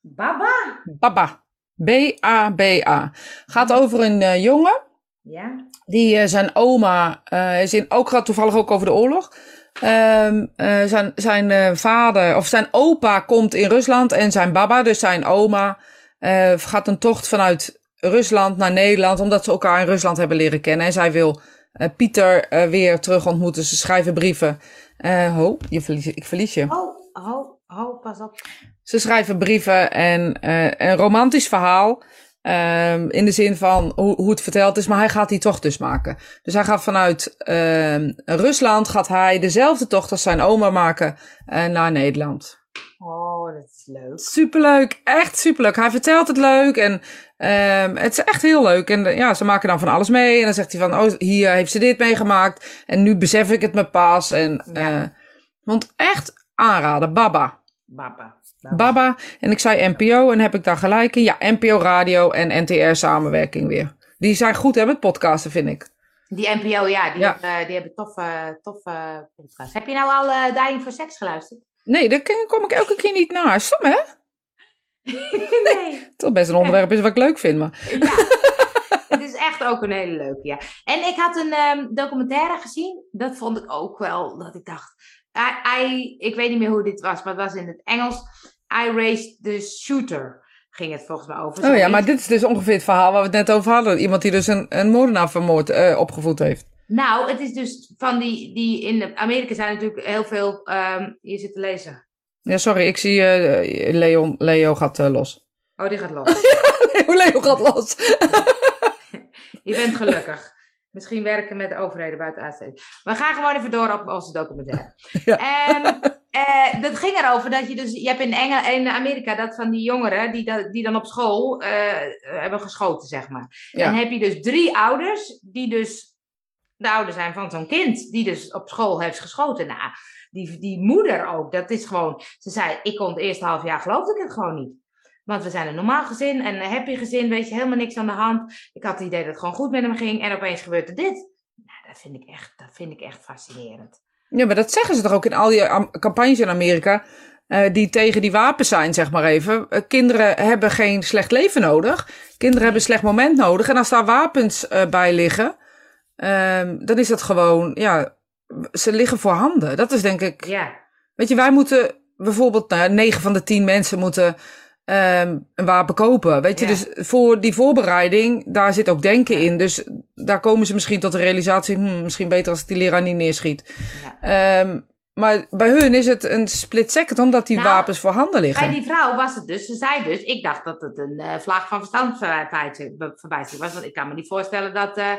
Baba? Baba. B-A-B-A. Gaat over een eh, jongen. Ja. Die eh, zijn oma is in ook gaat toevallig ook over de oorlog. Ehm, eh, zijn zijn vader of zijn opa komt in Rusland en zijn baba, dus zijn oma, gaat een tocht vanuit Rusland naar Nederland, omdat ze elkaar in Rusland hebben leren kennen. En zij wil Pieter eh, weer terug ontmoeten. Ze schrijven brieven. Eh, ho, je verlies, ik verlies je. Oh, oh, oh, pas op. Ze schrijven brieven en eh, een romantisch verhaal. ehm, in de zin van hoe, hoe het verteld is, maar hij gaat die tocht dus maken. Dus hij gaat vanuit ehm, Rusland, gaat hij dezelfde tocht als zijn oma maken eh, naar Nederland. Oh, leuk. Superleuk, echt superleuk. Hij vertelt het leuk en ehm, het is echt heel leuk. En eh, ja, ze maken dan van alles mee. En dan zegt hij van, oh, hier heeft ze dit meegemaakt. En nu besef ik het me pas. En, Ja. eh, want echt aanraden, Baba. Baba. Baba. En ik zei NPO en heb ik daar gelijk in. Ja, NPO Radio en NTR samenwerking weer. Die zijn goed hè, met podcasten, vind ik. Die NPO, ja, die, Ja. hebben- die hebben toffe, toffe podcasts. Heb je nou al eh Dying for Sex geluisterd? Nee, daar kom ik elke keer niet naar. Stom, hè? nee. Is best een onderwerp is wat ik leuk vind, maar... Ja. Het is echt ook een hele leuke, ja. En ik had een ehm, documentaire gezien. Dat vond ik ook wel, dat ik dacht... I, I- ik weet niet meer hoe dit was, maar het was in het Engels. I Raised the Shooter, ging het volgens mij over. Oh ja, maar dit is dus ongeveer het verhaal waar we het net over hadden. Iemand die dus een, een moordenaar vermoord, eh, opgevoed heeft. Nou, het is dus van die... die in Amerika zijn natuurlijk heel veel... ehm je zit te lezen. Ja, sorry, ik zie eh, Leon, Leo gaat eh, los. Oh, die gaat los. Leo gaat los. Je bent gelukkig. Misschien werken met de overheden buiten uitzending. We gaan gewoon even door op onze documentaire. Ja. En eh, dat ging erover dat je dus... Je hebt in, Engel, in Amerika dat van die jongeren die, die dan op school eh, hebben geschoten, zeg maar. Ja. En heb je dus drie ouders die dus de ouder zijn van zo'n kind. Die dus op school heeft geschoten. Nou, die, die moeder ook. Dat is gewoon... Ze zei, ik kon het eerste half jaar geloofde ik het gewoon niet. Want we zijn een normaal gezin en een happy gezin, weet je, helemaal niks aan de hand. Ik had het idee dat het gewoon goed met hem ging en opeens gebeurde dit. Nou, dat vind ik echt, dat vind ik echt fascinerend. Ja, maar dat zeggen ze toch ook in al die am- campagnes in Amerika. eh, die tegen die wapens zijn, zeg maar even. Eh, kinderen hebben geen slecht leven nodig. Kinderen hebben een slecht moment nodig. En als daar wapens eh, bij liggen, ehm, dan is dat gewoon, ja, ze liggen voor handen. Dat is denk ik. Ja, Weet je, wij moeten bijvoorbeeld, nou, 9 van de 10 mensen moeten ehm, een wapen kopen. Weet je, Ja. dus voor die voorbereiding, daar zit ook denken in. Dus daar komen ze misschien tot de realisatie, hm, misschien beter als ik die leraar niet neerschiet. ja. Ehm, maar bij hun is het een split second, omdat die Nou, wapens voor handen liggen. Bij die vrouw was het dus, ze zei dus, ik dacht dat het een eh vlaag van verstandsverbijstering was. Want ik kan me niet voorstellen dat, eh,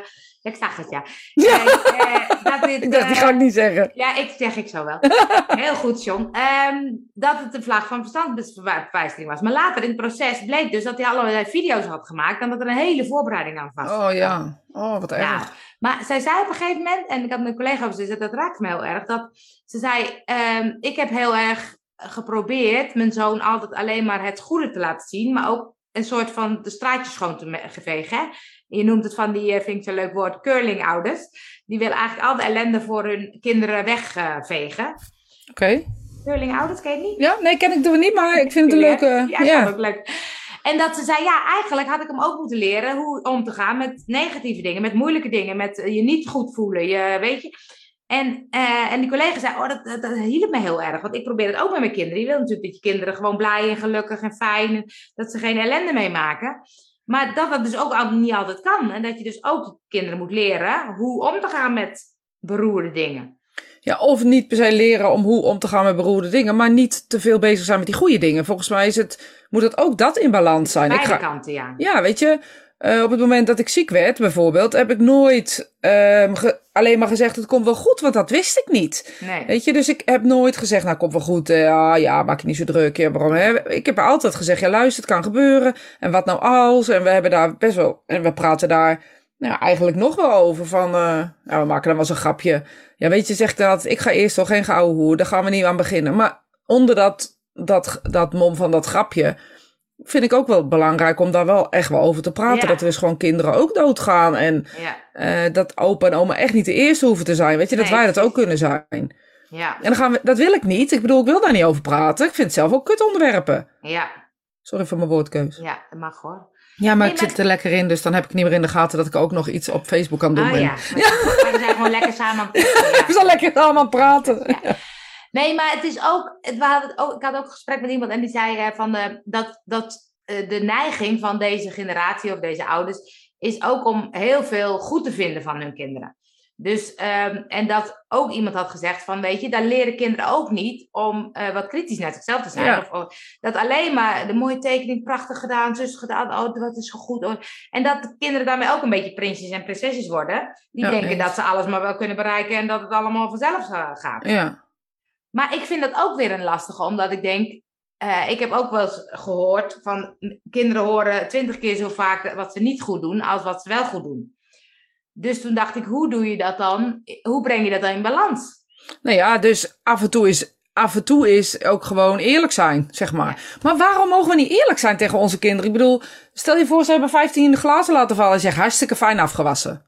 ik zag het ja. Ja. Eh, eh, dat dit, Ik dacht, die eh, ga ik niet zeggen. Ja, ik zeg ik zo wel. Heel goed, John. Ehm, dat het een vlaag van verstandsverbijstering was. Maar later in het proces bleek dus dat hij allerlei video's had gemaakt en dat er een hele voorbereiding aan vast. Oh ja, oh wat erg. Nou, maar zij zei op een gegeven moment, en ik had mijn collega over gezegd, dat raakte me heel erg, dat ze zei, ehm, ik heb heel erg geprobeerd mijn zoon altijd alleen maar het goede te laten zien, maar ook een soort van de straatjes schoon te vegen. Je noemt het van die, vind ik zo'n leuk woord, curling-ouders. Die willen eigenlijk al de ellende voor hun kinderen wegvegen. Oké. Curling-ouders, ken je niet? Ja, nee, ken ik er niet, maar ik vind het een leuke... Ja, ja. ook leuk. En dat ze zei, ja, eigenlijk had ik hem ook moeten leren hoe om te gaan met negatieve dingen, met moeilijke dingen, met je niet goed voelen, je, weet je. En, uh, en die collega zei, oh, dat, dat, hielp me heel erg. Want ik probeer het ook met mijn kinderen. Je wil natuurlijk dat je kinderen gewoon blij en gelukkig en fijn. Dat ze geen ellende meemaken. Maar dat dat dus ook niet altijd kan. En dat je dus ook kinderen moet leren hoe om te gaan met beroerde dingen. Ja, of niet per se leren om hoe om te gaan met beroerde dingen, maar niet te veel bezig zijn met die goede dingen. Volgens mij is het, moet het ook dat in balans zijn. Beide ik ga, kanten, ja. Ja, weet je, uh, op het moment dat ik ziek werd, bijvoorbeeld, heb ik nooit uh, alleen maar gezegd: het komt wel goed, want dat wist ik niet. Nee. Weet je, dus ik heb nooit gezegd: nou, komt wel goed, uh, ja, maak je niet zo druk. Ja, waarom, hè? Ik heb altijd gezegd: ja, luister, het kan gebeuren. En wat nou als? En we hebben daar best wel, en we praten daar nou, eigenlijk nog wel over. Van, uh, ja, we maken dan wel eens een grapje. Ja, weet je, zegt dat ik ga eerst al geen gouden hoer, daar gaan we niet aan beginnen. Maar onder dat, dat, dat mom van dat grapje vind ik ook wel belangrijk om daar wel echt wel over te praten. Dat er dus gewoon kinderen ook doodgaan. En ja. uh, dat opa en oma echt niet de eerste hoeven te zijn. Weet je, dat wij dat ook kunnen zijn. Ja. En dan gaan we, dat wil ik niet. Ik bedoel, ik wil daar niet over praten. Ik vind het zelf ook kut onderwerpen. Ja. Sorry voor mijn woordkeus. Ja, dat mag hoor. Ja, maar ik zit er lekker in, dus dan heb ik niet meer in de gaten dat ik ook nog iets op Facebook kan doen. Oh, ja. ja. we zijn gewoon lekker samen aan het praten. we zijn lekker samen aan het praten. Ja. Nee, maar het is ook, het, we hadden ook, ik had ook een gesprek met iemand en die zei van, uh, dat, dat uh, de neiging van deze generatie of deze ouders is ook om heel veel goed te vinden van hun kinderen. Dus, um, en dat ook iemand had gezegd van, weet je, daar leren kinderen ook niet om uh, wat kritisch naar zichzelf te zijn. Ja. Of, of, dat alleen maar de mooie tekening, prachtig gedaan, zus gedaan, oh, wat is zo goed. En dat de kinderen daarmee ook een beetje prinsjes en prinsesjes worden. Die Ja, denken dat ze alles maar wel kunnen bereiken en dat het allemaal vanzelf gaat. Ja. Maar ik vind dat ook weer een lastige, omdat ik denk, uh, ik heb ook wel eens gehoord van kinderen horen twintig keer zo vaak wat ze niet goed doen als wat ze wel goed doen. Dus toen dacht ik, hoe doe je dat dan? Hoe breng je dat dan in balans? Nou ja, dus af en toe is, af en toe is ook gewoon eerlijk zijn, zeg maar. Maar waarom mogen we niet eerlijk zijn tegen onze kinderen? Ik bedoel, stel je voor, ze hebben 15 glazen laten vallen en zeggen hartstikke fijn afgewassen.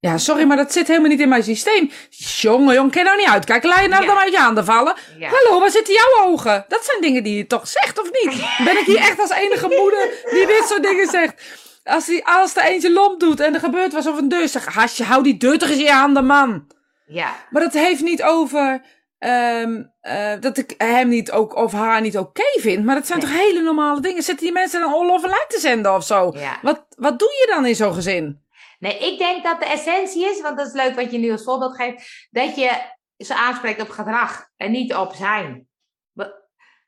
Ja, sorry, maar dat zit helemaal niet in mijn systeem. Jongen, jong, kan nou niet uitkijken? Laat je nou Ja. dan uit je handen vallen? Ja. Hallo, waar zitten jouw ogen? Dat zijn dingen die je toch zegt, of niet? Ben ik hier echt als enige moeder die dit soort dingen zegt? Als, die, als er eentje lomp doet en er gebeurt was of een deur, zeg, hasje, hou die deur toch eens in je handen, man. Ja, Maar dat heeft niet over ehm, eh, dat ik hem niet ook of haar niet oké vind. Maar dat zijn Nee. toch hele normale dingen. Zitten die mensen dan all over te zenden of zo? ja. Wat, wat doe je dan in zo'n gezin? Nee, ik denk dat de essentie is, want dat is leuk wat je nu als voorbeeld geeft, dat je ze aanspreekt op gedrag en niet op zijn. Wat,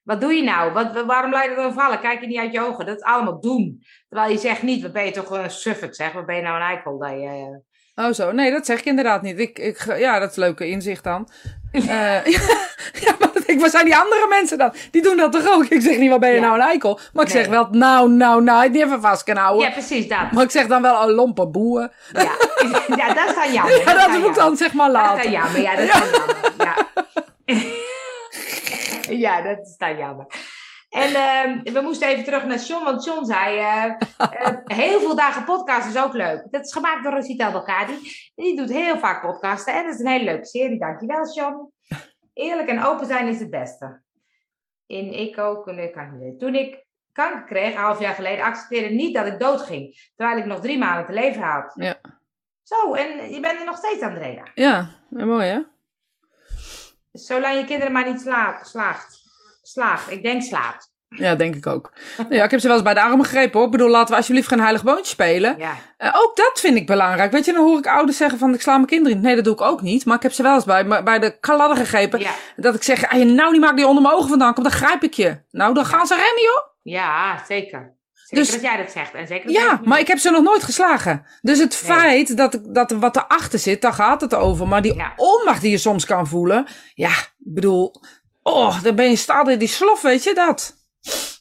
wat doe je nou? Wat, waarom laat je dan vallen? Kijk je niet uit je ogen. Dat is allemaal doen. Terwijl je zegt niet, wat ben je toch een suffert, zeg. Wat ben je nou een eikel? Dat je, Oh zo, nee, dat zeg ik inderdaad niet. Ik, ik, ja, dat is leuke inzicht dan. Eh, ja, maar ik, waar zijn die andere mensen dan? Die doen dat toch ook? Ik zeg niet, wat ben je Ja. nou een eikel? Maar ik Nee. zeg wel, nou, nou, nou, niet even vast kunnen houden. ja, precies dat. Maar ik zeg dan wel, oh, lompe boeien. Ja, ja dat is dan jammer. Ja, dat moet ik dan zeg maar Dat is laten. dan jammer, ja, dat is dan jammer. Ja. ja, dat is dan jammer. En ehm, we moesten even terug naar John, want John zei, eh, eh, heel veel dagen podcast is ook leuk. Dat is gemaakt door Rosita Belkadi. Die doet heel vaak podcasten en dat is een hele leuke serie. Dankjewel, John. Eerlijk en open zijn is het beste. In ik ook, nee, kan ik niet weten. Toen ik kanker kreeg, een half jaar geleden, accepteerde ik niet dat ik doodging. Terwijl ik nog drie maanden te leven had. Ja. Zo, en je bent er nog steeds, Andrea. Ja, ja, mooi hè? Zolang je kinderen maar niet slaat, slaagt. Slaagt. Ik denk slaat. Ja, denk ik ook. Ja, ik heb ze wel eens bij de arm gegrepen hoor. Ik bedoel, laten we alsjeblieft geen heilig boontje spelen. Ja. Eh, ook dat vind ik belangrijk. Weet je, dan hoor ik ouders zeggen van ik sla mijn kinderen niet. Nee, dat doe ik ook niet. Maar ik heb ze wel eens bij, bij de kaladden gegrepen. Ja. Dat ik zeg, "Ai, nou die maak die onder mijn ogen vandaan. Kom, dan grijp ik je. Nou, dan gaan ze rennen joh. Ja, zeker. Zeker Dus- dat jij dat zegt. En zeker dat Ja, maar ik heb ze nog nooit geslagen. Dus het Nee. feit dat, dat er wat erachter zit, daar gaat het over. Maar die Ja. onmacht die je soms kan voelen. Ja, ik bedoel, oh, dan ben je staat in die slof, weet je dat?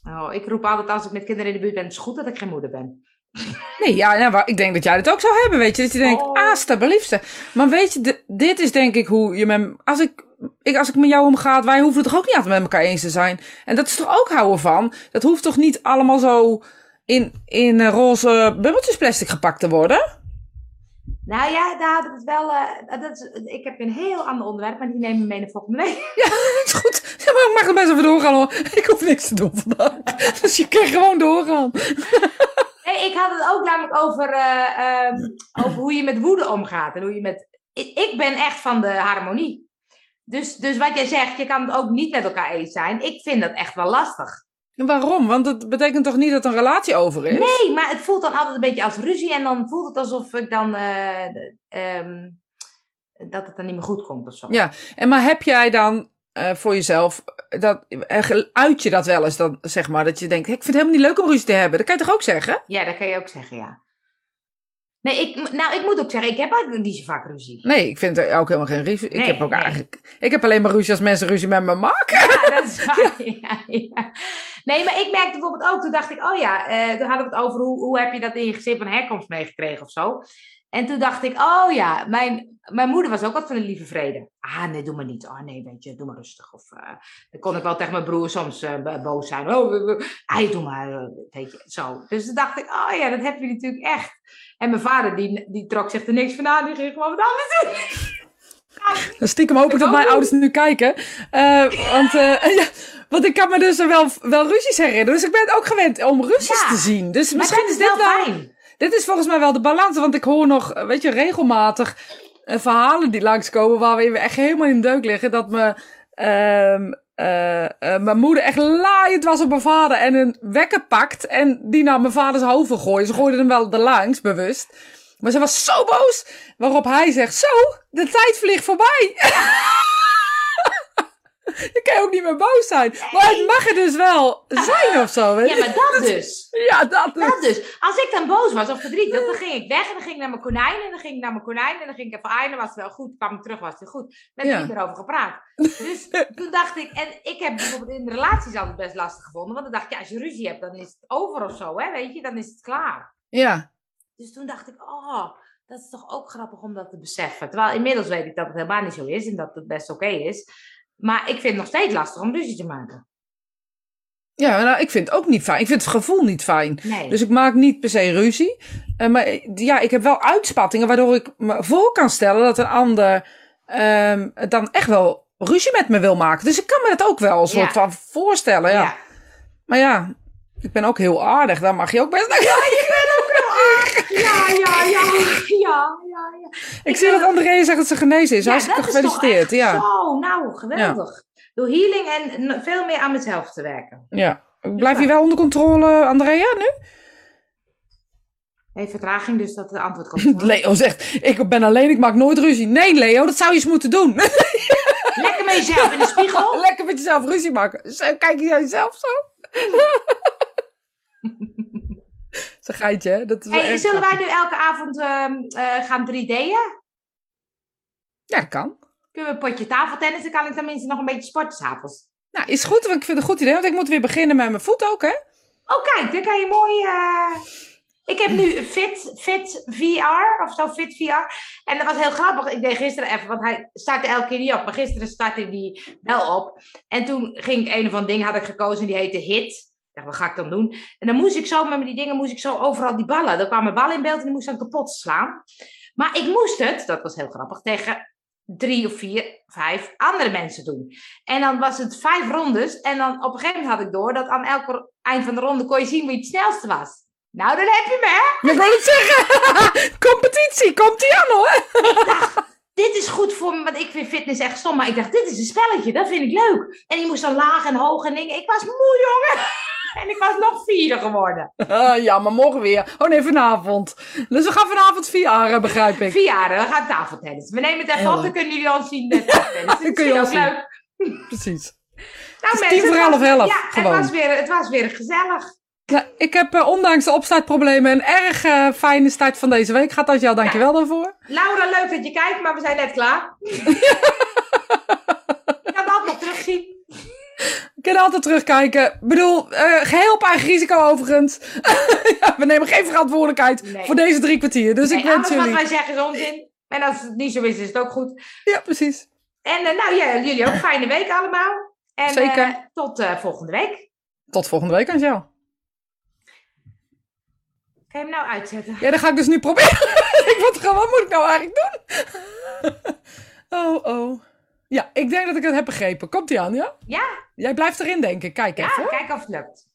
Oh, ik roep altijd als ik met kinderen in de buurt ben, het is goed dat ik geen moeder ben. Nee, ja, nou, ik denk dat jij het ook zou hebben, weet je. Dat je denkt, Oh. ah, stabiliefste. Maar weet je, de- dit is denk ik hoe je met... Als ik ik, als ik met jou omga, wij hoeven het toch ook niet altijd met elkaar eens te zijn. En dat is toch ook houden van? Dat hoeft toch niet allemaal zo in, in eh, roze bubbeltjes plastic gepakt te worden? Nou ja, daar hadden we het wel. eh, dat is, ik heb een heel ander onderwerp, maar die nemen we mee naar volgende week. Ja, dat is goed. Ja, maar ik mag er best even doorgaan hoor. Ik hoef niks te doen vandaag. Dus je kan gewoon doorgaan. Nee, ik had het ook namelijk over, eh, ehm, over hoe je met woede omgaat. En hoe je met. Ik, ik ben echt van de harmonie. Dus, dus wat jij zegt, je kan het ook niet met elkaar eens zijn. Ik vind dat echt wel lastig. En waarom? Want dat betekent toch niet dat een relatie over is? Nee, maar het voelt dan altijd een beetje als ruzie. En dan voelt het alsof ik dan. eh, ehm, dat het dan niet meer goed komt of zo. Ja, en maar heb jij dan eh, voor jezelf, dat, eh, uit je dat wel eens dan, zeg maar, dat je denkt, ik vind het helemaal niet leuk om ruzie te hebben. Dat kan je toch ook zeggen? Ja, dat kan je ook zeggen, ja. Nee, ik, nou, ik moet ook zeggen, ik heb eigenlijk niet zo vaak ruzie. Nee, ik vind er ook helemaal geen ruzie. Ik heb ook nee. eigenlijk, ik heb alleen maar ruzie als mensen ruzie met me maken. Ja, dat is waar. Ja, ja. Nee, maar ik merkte bijvoorbeeld ook, toen dacht ik, oh ja, eh, toen hadden we het over hoe, hoe heb je dat in je gezin van herkomst meegekregen of zo. En toen dacht ik, oh ja, mijn, mijn moeder was ook wat van de lieve vrede. Ah, nee, doe maar niet. Oh nee, weet je, doe maar rustig. Of eh, dan kon ik wel tegen mijn broer soms eh, bo- boos zijn. Oh, ah, doe maar, weet je, zo. Dus toen dacht ik, oh ja, dat heb je natuurlijk echt. En mijn vader, die, die trok zich er niks van aan. Die ging gewoon wat anders doen. Dan stiekem hoop ik dat mijn ouders nu kijken. Eh, want, eh, ja, want ik kan me dus wel, wel ruzies herinneren. Dus ik ben ook gewend om ruzies Ja, te zien. Dus misschien is is dit wel fijn. Dit is volgens mij wel de balans. Want ik hoor nog, eh, weet je, regelmatig verhalen die langskomen waar we echt helemaal in de deuk liggen. Dat me, ehm, eh, eh, mijn moeder echt laaiend was op mijn vader en een wekker pakt. En die naar mijn vaders hoofd gooien. Ze gooide hem wel erlangs, bewust. Maar ze was zo boos. Waarop hij zegt, zo, de tijd vliegt voorbij. Je kan ook niet meer boos zijn. Maar het mag er dus wel zijn of zo. Weet Ja, maar dat dus. Ja, dat dus. Dat dus. Als ik dan boos was of verdrietig, dan ging ik weg en dan ging ik naar mijn konijn en dan ging ik naar mijn konijn en dan ging ik even dan was het wel goed, kwam ik terug, was het goed. Heb Ja. niet meer over gepraat. Dus toen dacht ik, en ik heb bijvoorbeeld in relaties altijd best lastig gevonden, want dan dacht ik, ja, als je ruzie hebt, dan is het over of zo, hè, weet je, dan is het klaar. Ja. Dus toen dacht ik, oh, dat is toch ook grappig om dat te beseffen. Terwijl inmiddels weet ik dat het helemaal niet zo is en dat het best oké is. Maar ik vind het nog steeds lastig om ruzie te maken. Ja, nou, ik vind het ook niet fijn. Ik vind het gevoel niet fijn. Nee. Dus ik maak niet per se ruzie. Eh, maar ja, ik heb wel uitspattingen waardoor ik me voor kan stellen dat een ander ehm, dan echt wel ruzie met me wil maken. Dus ik kan me dat ook wel een soort Ja. van voorstellen. Ja. ja. Maar ja, ik ben ook heel aardig. Dan mag je ook best. Ja, ja, ja, ja, ja, ja. ik zie dat André zegt dat ze genezen is. Ja, Hartstikke gefeliciteerd. Ja. Zo, nou, geweldig. Door healing en veel meer aan mezelf te werken. ja. Blijf je wel onder controle, Andrea, nu? Heeft vertraging, dus dat de antwoord komt. Leo zegt, ik ben alleen, ik maak nooit ruzie. Nee, Leo, dat zou je eens moeten doen. Lekker met jezelf in de spiegel. Lekker met jezelf ruzie maken. Kijk je naar jezelf zo? Zo'n geitje? Dat is Hey, zullen wij nu elke avond ehm, eh, gaan 3D'en? Ja, dat kan. Kunnen we een potje tafeltennis? Dan kan ik tenminste nog een beetje sporten s'avonds. Nou, is goed, want ik vind het een goed idee. Want ik moet weer beginnen met mijn voet ook, hè? Oh, kijk, dan kan je mooi... eh, Ik heb nu Fit, Fit VR, of zo, Fit VR. En dat was heel grappig. Ik deed gisteren even, want hij startte elke keer niet op. Maar gisteren startte die wel op. En toen ging ik een of ander ding, had ik gekozen, die heette Hit. Ik dacht, wat ga ik dan doen? En dan moest ik zo, met die dingen moest ik zo overal die ballen. Er kwamen ballen in beeld en die moest ik dan kapot slaan. Maar ik moest het, dat was heel grappig, tegen drie of vier, vijf andere mensen doen. En dan was het vijf rondes. En dan op een gegeven moment had ik door dat aan elk eind van de ronde kon je zien wie het snelste was. Nou, dan heb je me, hè? Ik wil het zeggen. Competitie, komt die aan, hoor. Dit is goed voor me, want ik vind fitness echt stom. Maar ik dacht, dit is een spelletje, dat vind ik leuk. En die moest dan laag en hoog en dingen. Ik was moe, jongen. En ik was nog vierde geworden. Ah, ja, maar morgen weer. Oh nee, vanavond. Dus we gaan vanavond VR, begrijp ik. Vier jaar, we gaan tafeltennis. We nemen het even Heel op, dan kunnen jullie ons zien tafeltennis. Dan kun je Dat zien. leuk. Precies. Nou, Het is mensen, tien voor half elf, Ja, gewoon. Het was, weer, het was weer gezellig. Ik heb eh, ondanks de opstartproblemen een erg eh, fijne start van deze week. Gaat dat jou, dankjewel daarvoor. Laura, leuk dat je kijkt, maar we zijn net klaar. Ik kan dat nog terugzien. Ik kan altijd terugkijken. Ik bedoel, eh, geheel op eigen risico overigens. ja, we nemen geen verantwoordelijkheid Nee. voor deze drie kwartier. Dus ik wens alles wat jullie... wij zeggen is onzin. En als het niet zo is, is het ook goed. Ja, precies. En nou ja, jullie ook fijne week allemaal. En Zeker. tot volgende week. Tot volgende week, Angel. Ga je hem nou uitzetten? Ja, dat ga ik dus nu proberen. ik wat, wat moet ik nou eigenlijk doen? oh, oh. Ja, ik denk dat ik het heb begrepen. Komt ie aan, ja? Ja. Jij blijft erin, denk ik. Kijk ja, even. Hoor. kijk of het lukt.